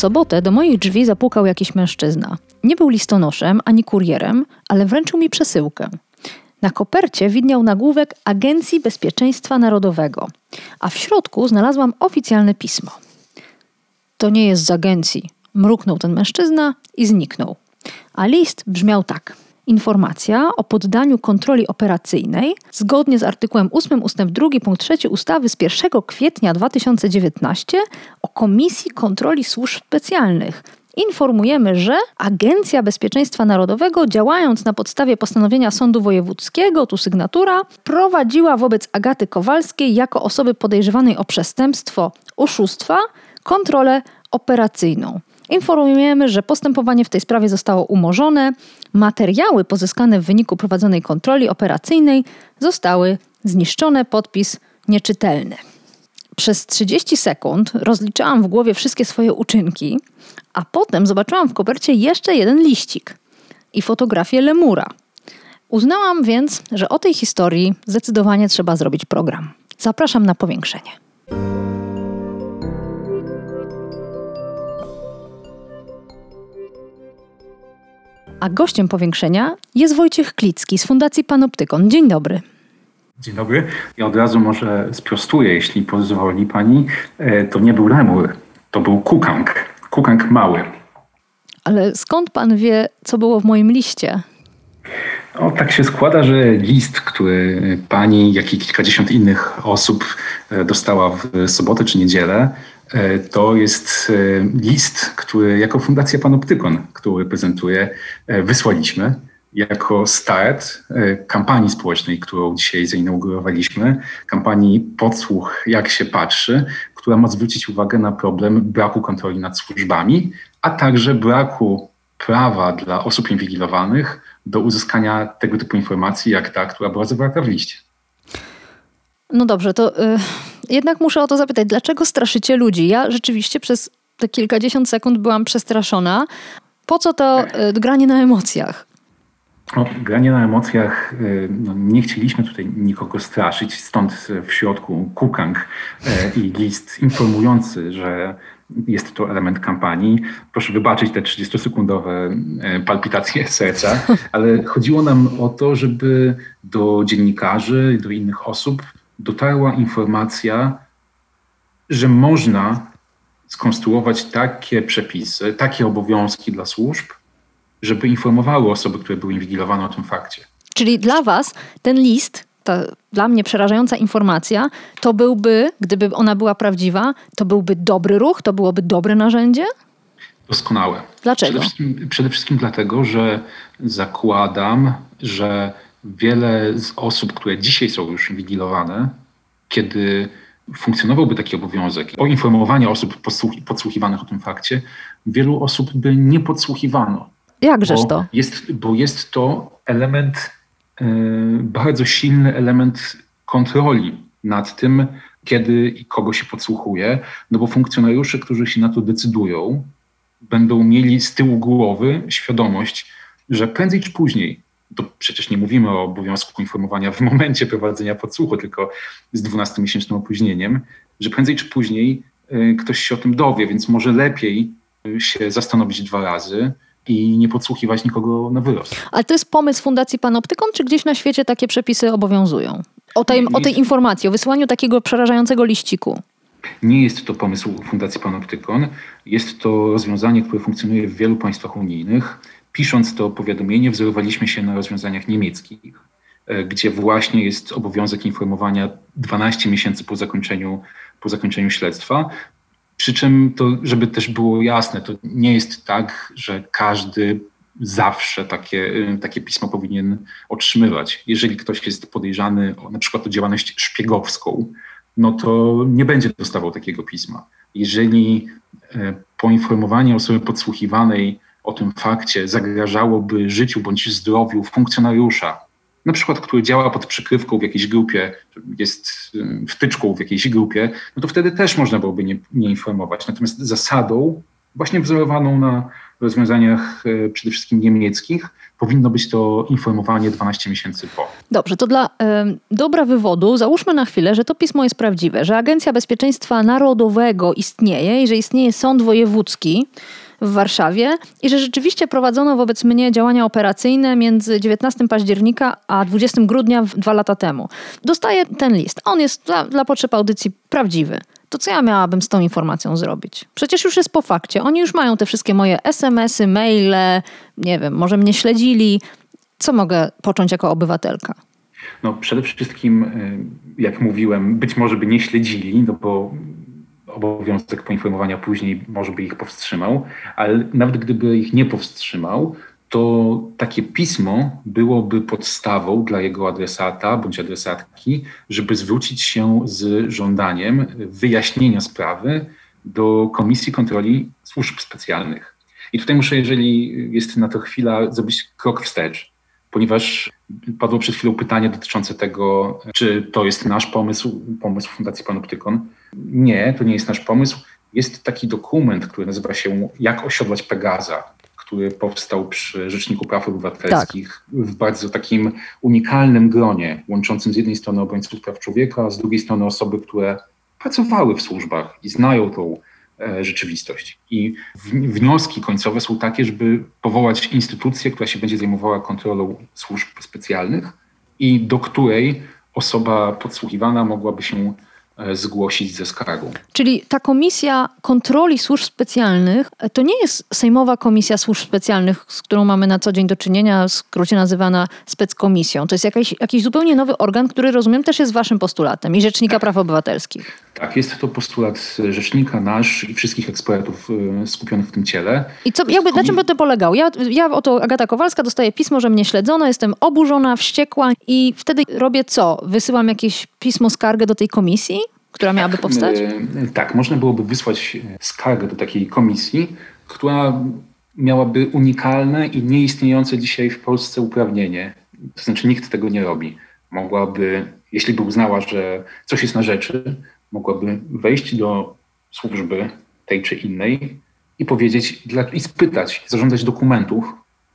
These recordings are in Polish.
Sobotę do moich drzwi zapukał jakiś mężczyzna. Nie był listonoszem ani kurierem, ale wręczył mi przesyłkę. Na kopercie widniał nagłówek Agencji Bezpieczeństwa Narodowego, a w środku znalazłam oficjalne pismo. To nie jest z agencji, mruknął ten mężczyzna i zniknął. A list brzmiał tak. Informacja o poddaniu kontroli operacyjnej zgodnie z artykułem 8 ust. 2 punkt 3 ustawy z 1 kwietnia 2019 o Komisji Kontroli Służb Specjalnych informujemy, że Agencja Bezpieczeństwa Narodowego, działając na podstawie postanowienia Sądu Wojewódzkiego, tu sygnatura, prowadziła wobec Agaty Kowalskiej jako osoby podejrzewanej o przestępstwo oszustwa kontrolę operacyjną. Informujemy, że postępowanie w tej sprawie zostało umorzone. Materiały pozyskane w wyniku prowadzonej kontroli operacyjnej zostały zniszczone, podpis nieczytelny. Przez 30 sekund rozliczałam w głowie wszystkie swoje uczynki, a potem zobaczyłam w kopercie jeszcze jeden liścik i fotografię lemura. Uznałam więc, że o tej historii zdecydowanie trzeba zrobić program. Zapraszam na powiększenie. A gościem powiększenia jest Wojciech Klicki z Fundacji Panoptykon. Dzień dobry. Dzień dobry. Ja od razu może sprostuję, jeśli pozwoli pani. E, to nie był lemur, to był kukang. Kukang mały. Ale skąd pan wie, co było w moim liście? O, tak się składa, że list, który pani, jak i kilkadziesiąt innych osób e, dostała w sobotę czy niedzielę, to jest list, który jako Fundacja Panoptykon, który prezentuję, wysłaliśmy jako start e, kampanii społecznej, którą dzisiaj zainaugurowaliśmy, kampanii Podsłuch jak się patrzy, która ma zwrócić uwagę na problem braku kontroli nad służbami, a także braku prawa dla osób inwigilowanych do uzyskania tego typu informacji, jak ta, która była zawarta w liście. No dobrze, to y, jednak muszę o to zapytać, dlaczego straszycie ludzi? Ja rzeczywiście przez te kilkadziesiąt sekund byłam przestraszona. Po co to y, granie na emocjach? O, granie na emocjach, y, no, nie chcieliśmy tutaj nikogo straszyć, stąd w środku kukang y, i list informujący, że jest to element kampanii. Proszę wybaczyć te 30-sekundowe y, palpitacje serca, ale chodziło nam o to, żeby do dziennikarzy i do innych osób dotarła informacja, że można skonstruować takie przepisy, takie obowiązki dla służb, żeby informowały osoby, które były inwigilowane o tym fakcie. Czyli dla Was ten list, ta dla mnie przerażająca informacja, to byłby, gdyby ona była prawdziwa, to byłby dobry ruch, to byłoby dobre narzędzie? Doskonałe. Dlaczego? Przede wszystkim, przede wszystkim dlatego, że zakładam, że wiele z osób, które dzisiaj są już inwigilowane, kiedy funkcjonowałby taki obowiązek poinformowania osób podsłuchiwanych o tym fakcie, wielu osób by nie podsłuchiwano. Jakżeż to? Jest, bo jest to element, yy, bardzo silny element kontroli nad tym, kiedy i kogo się podsłuchuje, no bo funkcjonariusze, którzy się na to decydują, będą mieli z tyłu głowy świadomość, że prędzej czy później, to przecież nie mówimy o obowiązku informowania w momencie prowadzenia podsłuchu, tylko z 12-miesięcznym opóźnieniem, że prędzej czy później y, ktoś się o tym dowie, więc może lepiej y, się zastanowić dwa razy, i nie podsłuchiwać nikogo na wyrost. Ale to jest pomysł Fundacji Panoptykon, czy gdzieś na świecie takie przepisy obowiązują? O tej, o tej informacji, o wysłaniu takiego przerażającego liściku. Nie jest to pomysł Fundacji Panoptykon. Jest to rozwiązanie, które funkcjonuje w wielu państwach unijnych. Pisząc to powiadomienie, wzorowaliśmy się na rozwiązaniach niemieckich, e, gdzie właśnie jest obowiązek informowania 12 miesięcy po zakończeniu, po zakończeniu śledztwa. Przy czym to, żeby też było jasne, to nie jest tak, że każdy zawsze takie, y, takie pismo powinien otrzymywać. Jeżeli ktoś jest podejrzany o, na przykład o działalność szpiegowską, no to nie będzie dostawał takiego pisma. Jeżeli e, poinformowanie osoby podsłuchiwanej o tym fakcie zagrażałoby życiu bądź zdrowiu funkcjonariusza, na przykład, który działa pod przykrywką w jakiejś grupie, jest wtyczką w jakiejś grupie, no to wtedy też można byłoby nie, nie informować. Natomiast zasadą, właśnie wzorowaną na rozwiązaniach y, przede wszystkim niemieckich, powinno być to informowanie 12 miesięcy po. Dobrze, to dla y, dobra wywodu załóżmy na chwilę, że to pismo jest prawdziwe, że Agencja Bezpieczeństwa Narodowego istnieje i że istnieje sąd wojewódzki w Warszawie i że rzeczywiście prowadzono wobec mnie działania operacyjne między 19 października a 20 grudnia dwa lata temu. Dostaję ten list. On jest dla, dla potrzeb audycji prawdziwy to co ja miałabym z tą informacją zrobić? Przecież już jest po fakcie. Oni już mają te wszystkie moje SMS-y, maile, nie wiem, może mnie śledzili. Co mogę począć jako obywatelka? No przede wszystkim, y, jak mówiłem, być może by nie śledzili, no bo obowiązek poinformowania później może by ich powstrzymał, ale nawet gdyby ich nie powstrzymał, to takie pismo byłoby podstawą dla jego adresata bądź adresatki, żeby zwrócić się z żądaniem wyjaśnienia sprawy do Komisji Kontroli Służb Specjalnych. I tutaj muszę, jeżeli jest na to chwila, zrobić krok wstecz, ponieważ padło przed chwilą pytanie dotyczące tego, czy to jest nasz pomysł, pomysł Fundacji Panoptykon. Nie, to nie jest nasz pomysł. Jest taki dokument, który nazywa się Jak osiodłać Pegaza, który powstał przy Rzeczniku Praw Obywatelskich tak. w bardzo takim unikalnym gronie, łączącym z jednej strony obrońców praw człowieka, a z drugiej strony osoby, które pracowały w służbach i znają tą rzeczywistość. I wnioski końcowe są takie, żeby powołać instytucję, która się będzie zajmowała kontrolą służb specjalnych i do której osoba podsłuchiwana mogłaby się E, zgłosić ze skargą. Czyli ta komisja kontroli służb specjalnych e, to nie jest Sejmowa Komisja Służb Specjalnych, z którą mamy na co dzień do czynienia, w skrócie nazywana speckomisją. To jest jakiś, jakiś zupełnie nowy organ, który rozumiem też jest waszym postulatem i Rzecznika tak. Praw Obywatelskich. Tak, jest to postulat Rzecznika nasz i wszystkich ekspertów e, skupionych w tym ciele. I co, jakby, na czym by to polegało? Ja, ja oto Agata Kowalska dostaję pismo, że mnie śledzono, jestem oburzona, wściekła i wtedy robię co? Wysyłam jakieś pismo, skargę do tej komisji? Która miałaby tak, powstać? E, tak, można byłoby wysłać e, skargę do takiej komisji, która miałaby unikalne i nieistniejące dzisiaj w Polsce uprawnienie. To znaczy nikt tego nie robi. Mogłaby, jeśli by uznała, że coś jest na rzeczy, mogłaby wejść do służby tej czy innej i powiedzieć i spytać, zażądać dokumentów,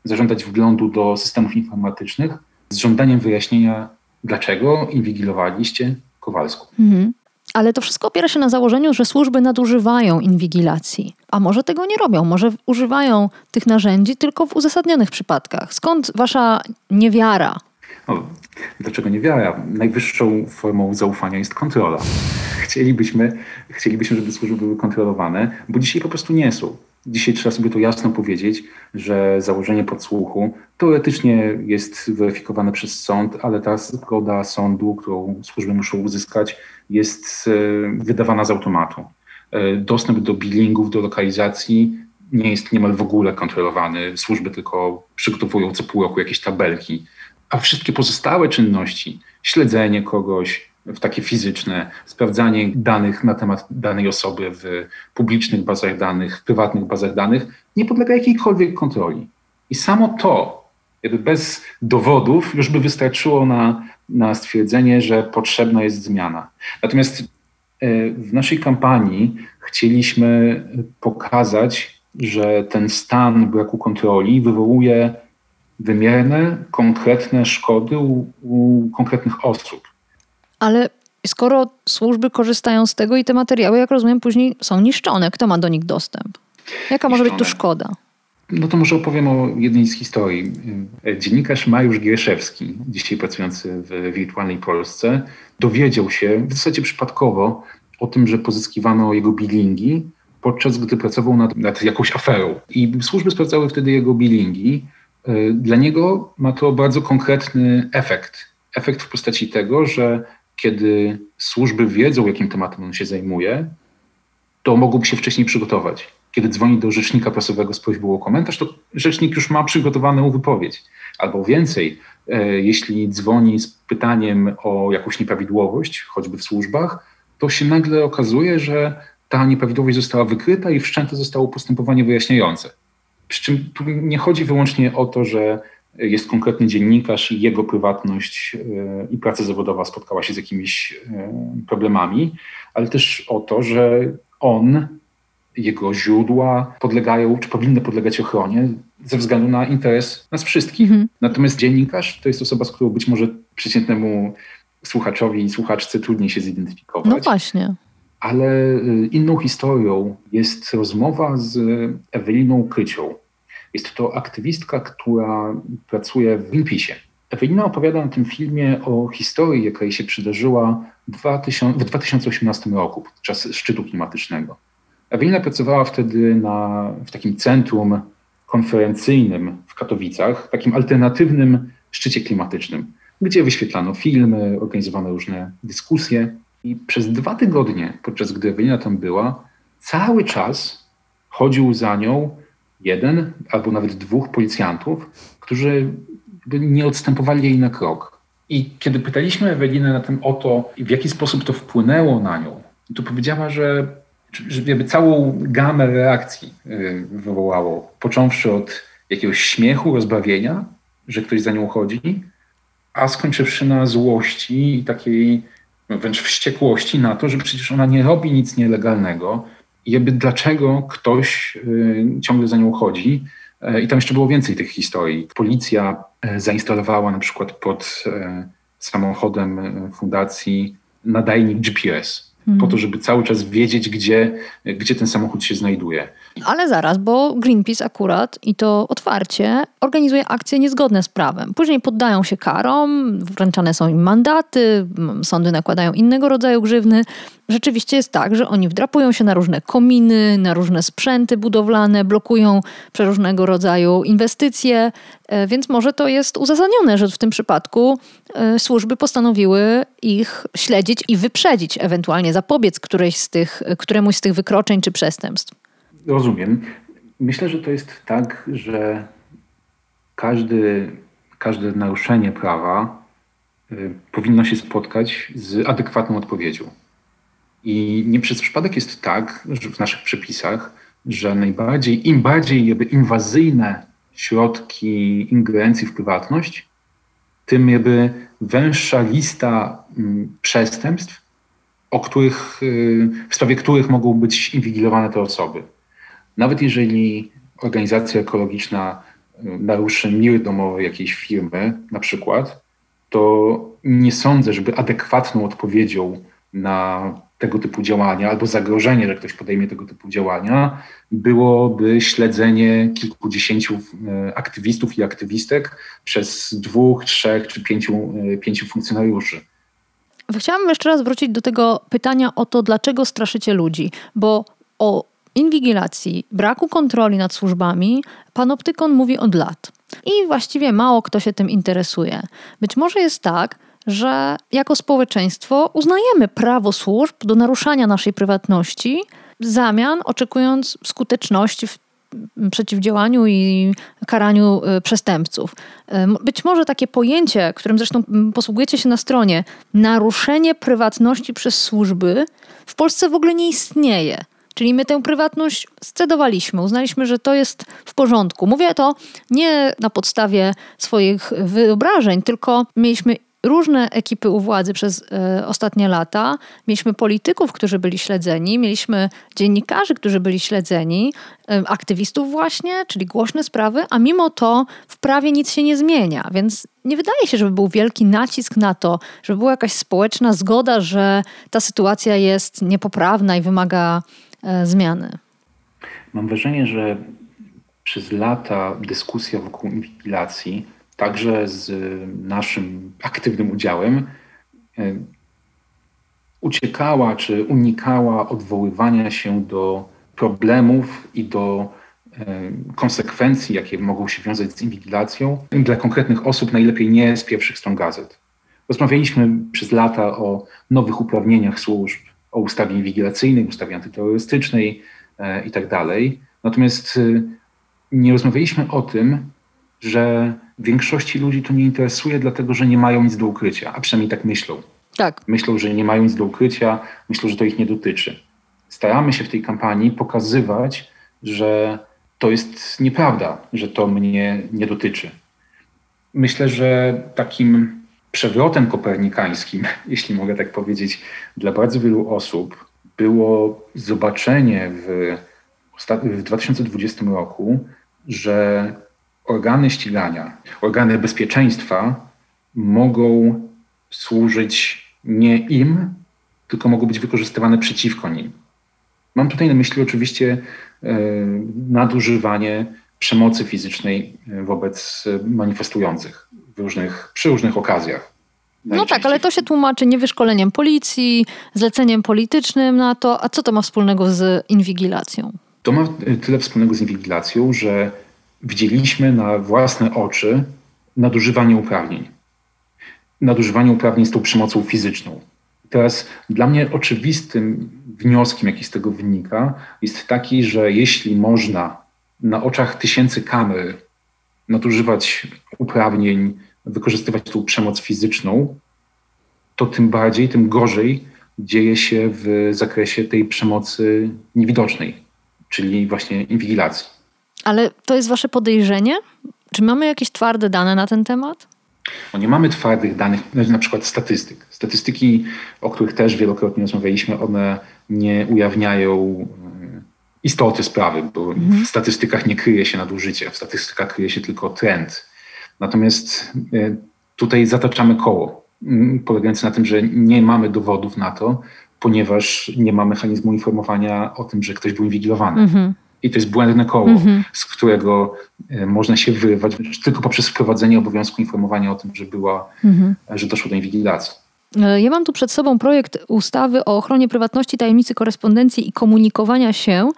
zażądać wglądu do systemów informatycznych z żądaniem wyjaśnienia, dlaczego inwigilowaliście Kowalską. Mhm. Ale to wszystko opiera się na założeniu, że służby nadużywają inwigilacji. A może tego nie robią, może używają tych narzędzi tylko w uzasadnionych przypadkach. Skąd wasza niewiara? No, dlaczego niewiara? Najwyższą formą zaufania jest kontrola. Chcielibyśmy, chcielibyśmy, żeby służby były kontrolowane, bo dzisiaj po prostu nie są. Dzisiaj trzeba sobie to jasno powiedzieć, że założenie podsłuchu teoretycznie jest weryfikowane przez sąd, ale ta zgoda sądu, którą służby muszą uzyskać, jest e, wydawana z automatu. E, dostęp do billingów, do lokalizacji nie jest niemal w ogóle kontrolowany. Służby tylko przygotowują co pół roku jakieś tabelki, a wszystkie pozostałe czynności, śledzenie kogoś, w takie fizyczne, sprawdzanie danych na temat danej osoby w publicznych bazach danych, w prywatnych bazach danych, nie podlega jakiejkolwiek kontroli. I samo to, jakby bez dowodów, już by wystarczyło na, na stwierdzenie, że potrzebna jest zmiana. Natomiast e, w naszej kampanii chcieliśmy pokazać, że ten stan braku kontroli wywołuje wymierne, konkretne szkody u, u konkretnych osób. Ale skoro służby korzystają z tego i te materiały, jak rozumiem, później są niszczone, kto ma do nich dostęp? Jaka może być tu szkoda? No to może opowiem o jednej z historii. Dziennikarz Mariusz Giereszewski, dzisiaj pracujący w wirtualnej Polsce, dowiedział się w zasadzie przypadkowo o tym, że pozyskiwano jego bilingi, podczas gdy pracował nad, nad jakąś aferą. I służby sprawdzały wtedy jego bilingi. Dla niego ma to bardzo konkretny efekt. Efekt w postaci tego, że kiedy służby wiedzą, jakim tematem on się zajmuje, to mogą się wcześniej przygotować. Kiedy dzwoni do rzecznika prasowego z prośbą o komentarz, to rzecznik już ma przygotowaną wypowiedź. Albo więcej, e, jeśli dzwoni z pytaniem o jakąś nieprawidłowość, choćby w służbach, to się nagle okazuje, że ta nieprawidłowość została wykryta i wszczęte zostało postępowanie wyjaśniające. Przy czym tu nie chodzi wyłącznie o to, że jest konkretny dziennikarz i jego prywatność e, i praca zawodowa spotkała się z jakimiś e, problemami, ale też o to, że on, jego źródła podlegają, czy powinny podlegać ochronie ze względu na interes nas wszystkich. Mhm. Natomiast dziennikarz to jest osoba, z którą być może przeciętnemu słuchaczowi i słuchaczce trudniej się zidentyfikować. No właśnie. Ale e, inną historią jest rozmowa z Eweliną Krycią jest to aktywistka, która pracuje w Greenpeace. Ewelina opowiada na tym filmie o historii, jaka jej się przydarzyła w 2018 roku, podczas szczytu klimatycznego. Ewelina pracowała wtedy na, w takim centrum konferencyjnym w Katowicach, takim alternatywnym szczycie klimatycznym, gdzie wyświetlano filmy, organizowano różne dyskusje. I przez dwa tygodnie, podczas gdy Ewelina tam była, cały czas chodził za nią jeden albo nawet dwóch policjantów, którzy nie odstępowali jej na krok. I kiedy pytaliśmy Ewelinę na tym o to, w jaki sposób to wpłynęło na nią, to powiedziała, że, że jakby całą gamę reakcji y, wywołało, począwszy od jakiegoś śmiechu, rozbawienia, że ktoś za nią chodzi, a skończywszy na złości i takiej wręcz wściekłości na to, że przecież ona nie robi nic nielegalnego, i jakby dlaczego ktoś y, ciągle za nią chodzi. E, I tam jeszcze było więcej tych historii. Policja e, zainstalowała na przykład pod e, samochodem fundacji nadajnik GPS, mhm. po to, żeby cały czas wiedzieć, gdzie, gdzie ten samochód się znajduje. Ale zaraz, bo Greenpeace akurat i to otwarcie organizuje akcje niezgodne z prawem. Później poddają się karom, wręczane są im mandaty, sądy nakładają innego rodzaju grzywny. Rzeczywiście jest tak, że oni wdrapują się na różne kominy, na różne sprzęty budowlane, blokują przeróżnego rodzaju inwestycje, e, więc może to jest uzasadnione, że w tym przypadku e, służby postanowiły ich śledzić i wyprzedzić, ewentualnie zapobiec którejś z tych, któremuś z tych wykroczeń czy przestępstw. Rozumiem. Myślę, że to jest tak, że każdy, każde naruszenie prawa y, powinno się spotkać z adekwatną odpowiedzią. I nie przez przypadek jest tak, że w naszych przepisach, że najbardziej, im bardziej jakby inwazyjne środki ingerencji w prywatność, tym jakby węższa lista mm, przestępstw, o których, y, w sprawie których mogą być inwigilowane te osoby. Nawet jeżeli organizacja ekologiczna y, naruszy mir domowy jakiejś firmy, na przykład, to nie sądzę, żeby adekwatną odpowiedzią na tego typu działania albo zagrożenie, że ktoś podejmie tego typu działania, byłoby śledzenie kilkudziesięciu y, aktywistów i aktywistek przez dwóch, trzech czy pięciu, y, pięciu funkcjonariuszy. Chciałabym jeszcze raz wrócić do tego pytania o to, dlaczego straszycie ludzi, bo o inwigilacji, braku kontroli nad służbami, panoptykon mówi od lat. I właściwie mało kto się tym interesuje. Być może jest tak, że jako społeczeństwo uznajemy prawo służb do naruszania naszej prywatności, w zamian oczekując skuteczności w przeciwdziałaniu i karaniu y, przestępców. Być może takie pojęcie, którym zresztą posługujecie się na stronie, naruszenie prywatności przez służby, w Polsce w ogóle nie istnieje. Czyli my tę prywatność scedowaliśmy, uznaliśmy, że to jest w porządku. Mówię to nie na podstawie swoich wyobrażeń, tylko mieliśmy różne ekipy u władzy przez y, ostatnie lata. Mieliśmy polityków, którzy byli śledzeni, mieliśmy dziennikarzy, którzy byli śledzeni, y, aktywistów właśnie, czyli głośne sprawy, a mimo to w prawie nic się nie zmienia. Więc nie wydaje się, żeby był wielki nacisk na to, żeby była jakaś społeczna zgoda, że ta sytuacja jest niepoprawna i wymaga E, zmiany. Mam wrażenie, że przez lata dyskusja wokół inwigilacji, także z naszym aktywnym udziałem, e, uciekała czy unikała odwoływania się do problemów i do e, konsekwencji, jakie mogą się wiązać z inwigilacją, dla konkretnych osób najlepiej nie z pierwszych stron gazet. Rozmawialiśmy przez lata o nowych uprawnieniach służb, o ustawie inwigilacyjnej, ustawie antyterrorystycznej e, i tak. Natomiast nie rozmawialiśmy o tym, że większości ludzi to nie interesuje, dlatego że nie mają nic do ukrycia, a przynajmniej tak myślą. Tak. Myślą, że nie mają nic do ukrycia, myślą, że to ich nie dotyczy. Staramy się w tej kampanii pokazywać, że to jest nieprawda, że to mnie nie dotyczy. Myślę, że takim przewrotem kopernikańskim, jeśli mogę tak powiedzieć, dla bardzo wielu osób było zobaczenie w, w 2020 roku, że organy ścigania, organy bezpieczeństwa mogą służyć nie im, tylko mogą być wykorzystywane przeciwko nim. Mam tutaj na myśli oczywiście e, nadużywanie przemocy fizycznej e, wobec manifestujących w różnych, przy różnych okazjach. No tak, ale to się tłumaczy niewyszkoleniem policji, zleceniem politycznym na to. A co to ma wspólnego z inwigilacją? To ma tyle wspólnego z inwigilacją, że widzieliśmy na własne oczy nadużywanie uprawnień. Nadużywanie uprawnień z tą przemocą fizyczną. Teraz dla mnie oczywistym wnioskiem, jaki z tego wynika, jest taki, że jeśli można na oczach tysięcy kamer nadużywać uprawnień, wykorzystywać tą przemoc fizyczną, to tym bardziej, tym gorzej dzieje się w zakresie tej przemocy niewidocznej, czyli właśnie inwigilacji. Ale to jest wasze podejrzenie? Czy mamy jakieś twarde dane na ten temat? No nie mamy twardych danych, na przykład statystyk. Statystyki, o których też wielokrotnie rozmawialiśmy, one nie ujawniają e, istoty sprawy, bo mhm. w statystykach nie kryje się nadużycie, w statystykach kryje się tylko trend. Natomiast e, tutaj zataczamy koło, polegające na tym, że nie mamy dowodów na to, ponieważ nie ma mechanizmu informowania o tym, że ktoś był inwigilowany. Mhm. I to jest błędne koło, mhm. z którego e, można się wyrywać tylko poprzez wprowadzenie obowiązku informowania o tym, że, była, mhm. że doszło do inwigilacji. E, ja mam tu przed sobą projekt ustawy o ochronie prywatności, tajemnicy korespondencji i komunikowania się.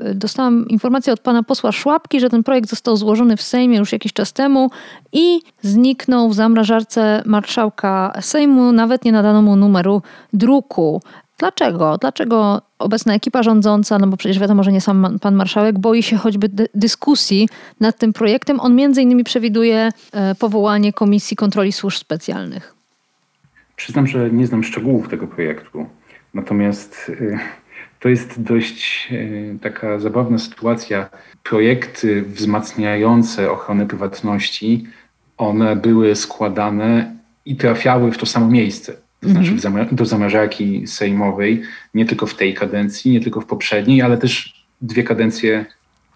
E, dostałam informację od pana posła Szłapki, że ten projekt został złożony w Sejmie już jakiś czas temu i zniknął w zamrażarce marszałka Sejmu. Nawet nie nadano mu numeru druku. Dlaczego? Dlaczego obecna ekipa rządząca, no bo przecież wiadomo, że nie sam pan marszałek, boi się choćby dyskusji nad tym projektem? On między innymi przewiduje e, powołanie Komisji Kontroli Służb Specjalnych. Przyznam, że nie znam szczegółów tego projektu. Natomiast e, to jest dość e, taka zabawna sytuacja. Projekty wzmacniające ochronę prywatności, one były składane i trafiały w to samo miejsce to znaczy mhm. do zamrażarki sejmowej, nie tylko w tej kadencji, nie tylko w poprzedniej, ale też dwie kadencje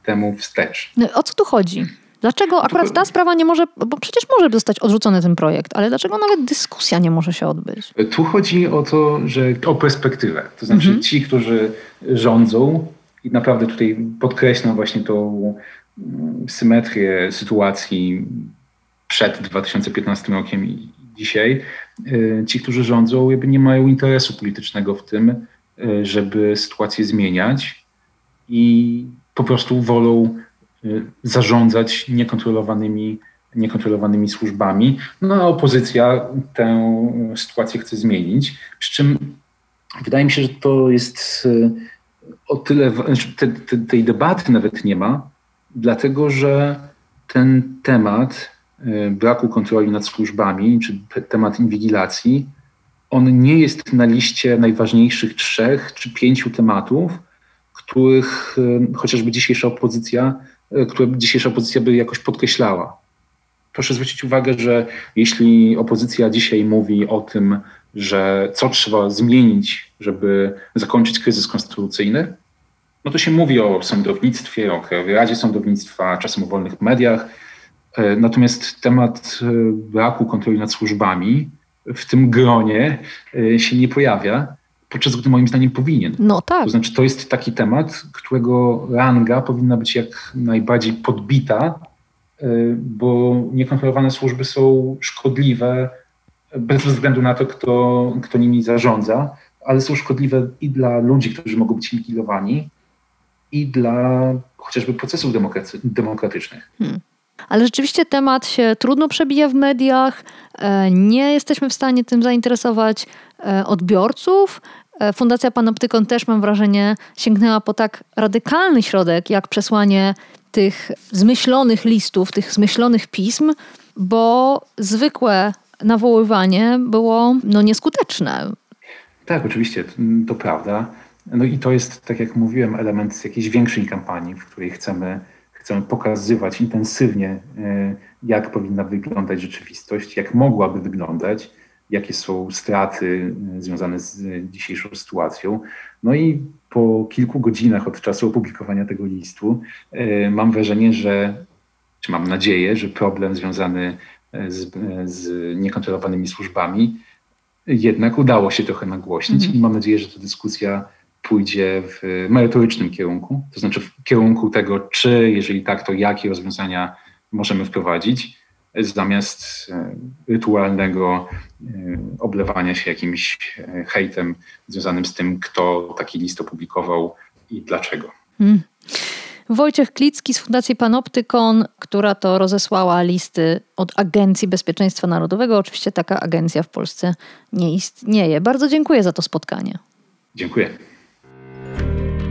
temu wstecz. No, o co tu chodzi? Dlaczego akurat ta sprawa nie może, bo przecież może zostać odrzucony ten projekt, ale dlaczego nawet dyskusja nie może się odbyć? Tu chodzi o to, że o perspektywę. To znaczy mhm. ci, którzy rządzą i naprawdę tutaj podkreślam właśnie tą mm, symetrię sytuacji przed 2015 rokiem i dzisiaj, ci, którzy rządzą, jakby nie mają interesu politycznego w tym, e, żeby sytuację zmieniać i po prostu wolą e, zarządzać niekontrolowanymi, niekontrolowanymi służbami. No a opozycja tę sytuację chce zmienić. Przy czym wydaje mi się, że to jest o tyle, znaczy te, te, tej debaty nawet nie ma, dlatego że ten temat Y, braku kontroli nad służbami, czy temat inwigilacji, on nie jest na liście najważniejszych trzech czy pięciu tematów, których y, chociażby dzisiejsza opozycja, y, które dzisiejsza opozycja by jakoś podkreślała. Proszę zwrócić uwagę, że jeśli opozycja dzisiaj mówi o tym, że co trzeba zmienić, żeby zakończyć kryzys konstytucyjny, no to się mówi o sądownictwie, o Krajowej Radzie Sądownictwa, czasem o wolnych mediach, natomiast temat e, braku kontroli nad służbami w tym gronie e, się nie pojawia, podczas gdy moim zdaniem powinien. No tak. To znaczy, to jest taki temat, którego ranga powinna być jak najbardziej podbita, bo niekontrolowane służby są szkodliwe bez względu na to, kto, kto nimi zarządza, ale są szkodliwe i dla ludzi, którzy mogą być inwigilowani, i dla chociażby procesów demokratycznych. Hmm. Ale rzeczywiście temat się trudno przebija w mediach, e, nie jesteśmy w stanie tym zainteresować e, odbiorców. E, Fundacja Panoptykon też, mam wrażenie, sięgnęła po tak radykalny środek, jak przesłanie tych zmyślonych listów, tych zmyślonych pism, bo zwykłe nawoływanie było no, nieskuteczne. Tak, oczywiście, to prawda. No i to jest, tak jak mówiłem, element jakiejś większej kampanii, w której chcemy chcemy pokazywać intensywnie, jak powinna wyglądać rzeczywistość, jak mogłaby wyglądać, jakie są straty związane z dzisiejszą sytuacją. No i po kilku godzinach od czasu opublikowania tego listu mam wrażenie, że, czy mam nadzieję, że problem związany z, z niekontrolowanymi służbami jednak udało się trochę nagłośnić mhm. i mam nadzieję, że ta dyskusja pójdzie w merytorycznym kierunku, to znaczy w kierunku tego, czy, jeżeli tak, to jakie rozwiązania możemy wprowadzić, zamiast e, rytualnego e, oblewania się jakimś e, hejtem związanym z tym, kto taki list opublikował i dlaczego. Hmm. Wojciech Klicki z Fundacji Panoptykon, która to rozesłała listy od Agencji Bezpieczeństwa Narodowego. Oczywiście taka agencja w Polsce nie istnieje. Bardzo dziękuję za to spotkanie. Dziękuję.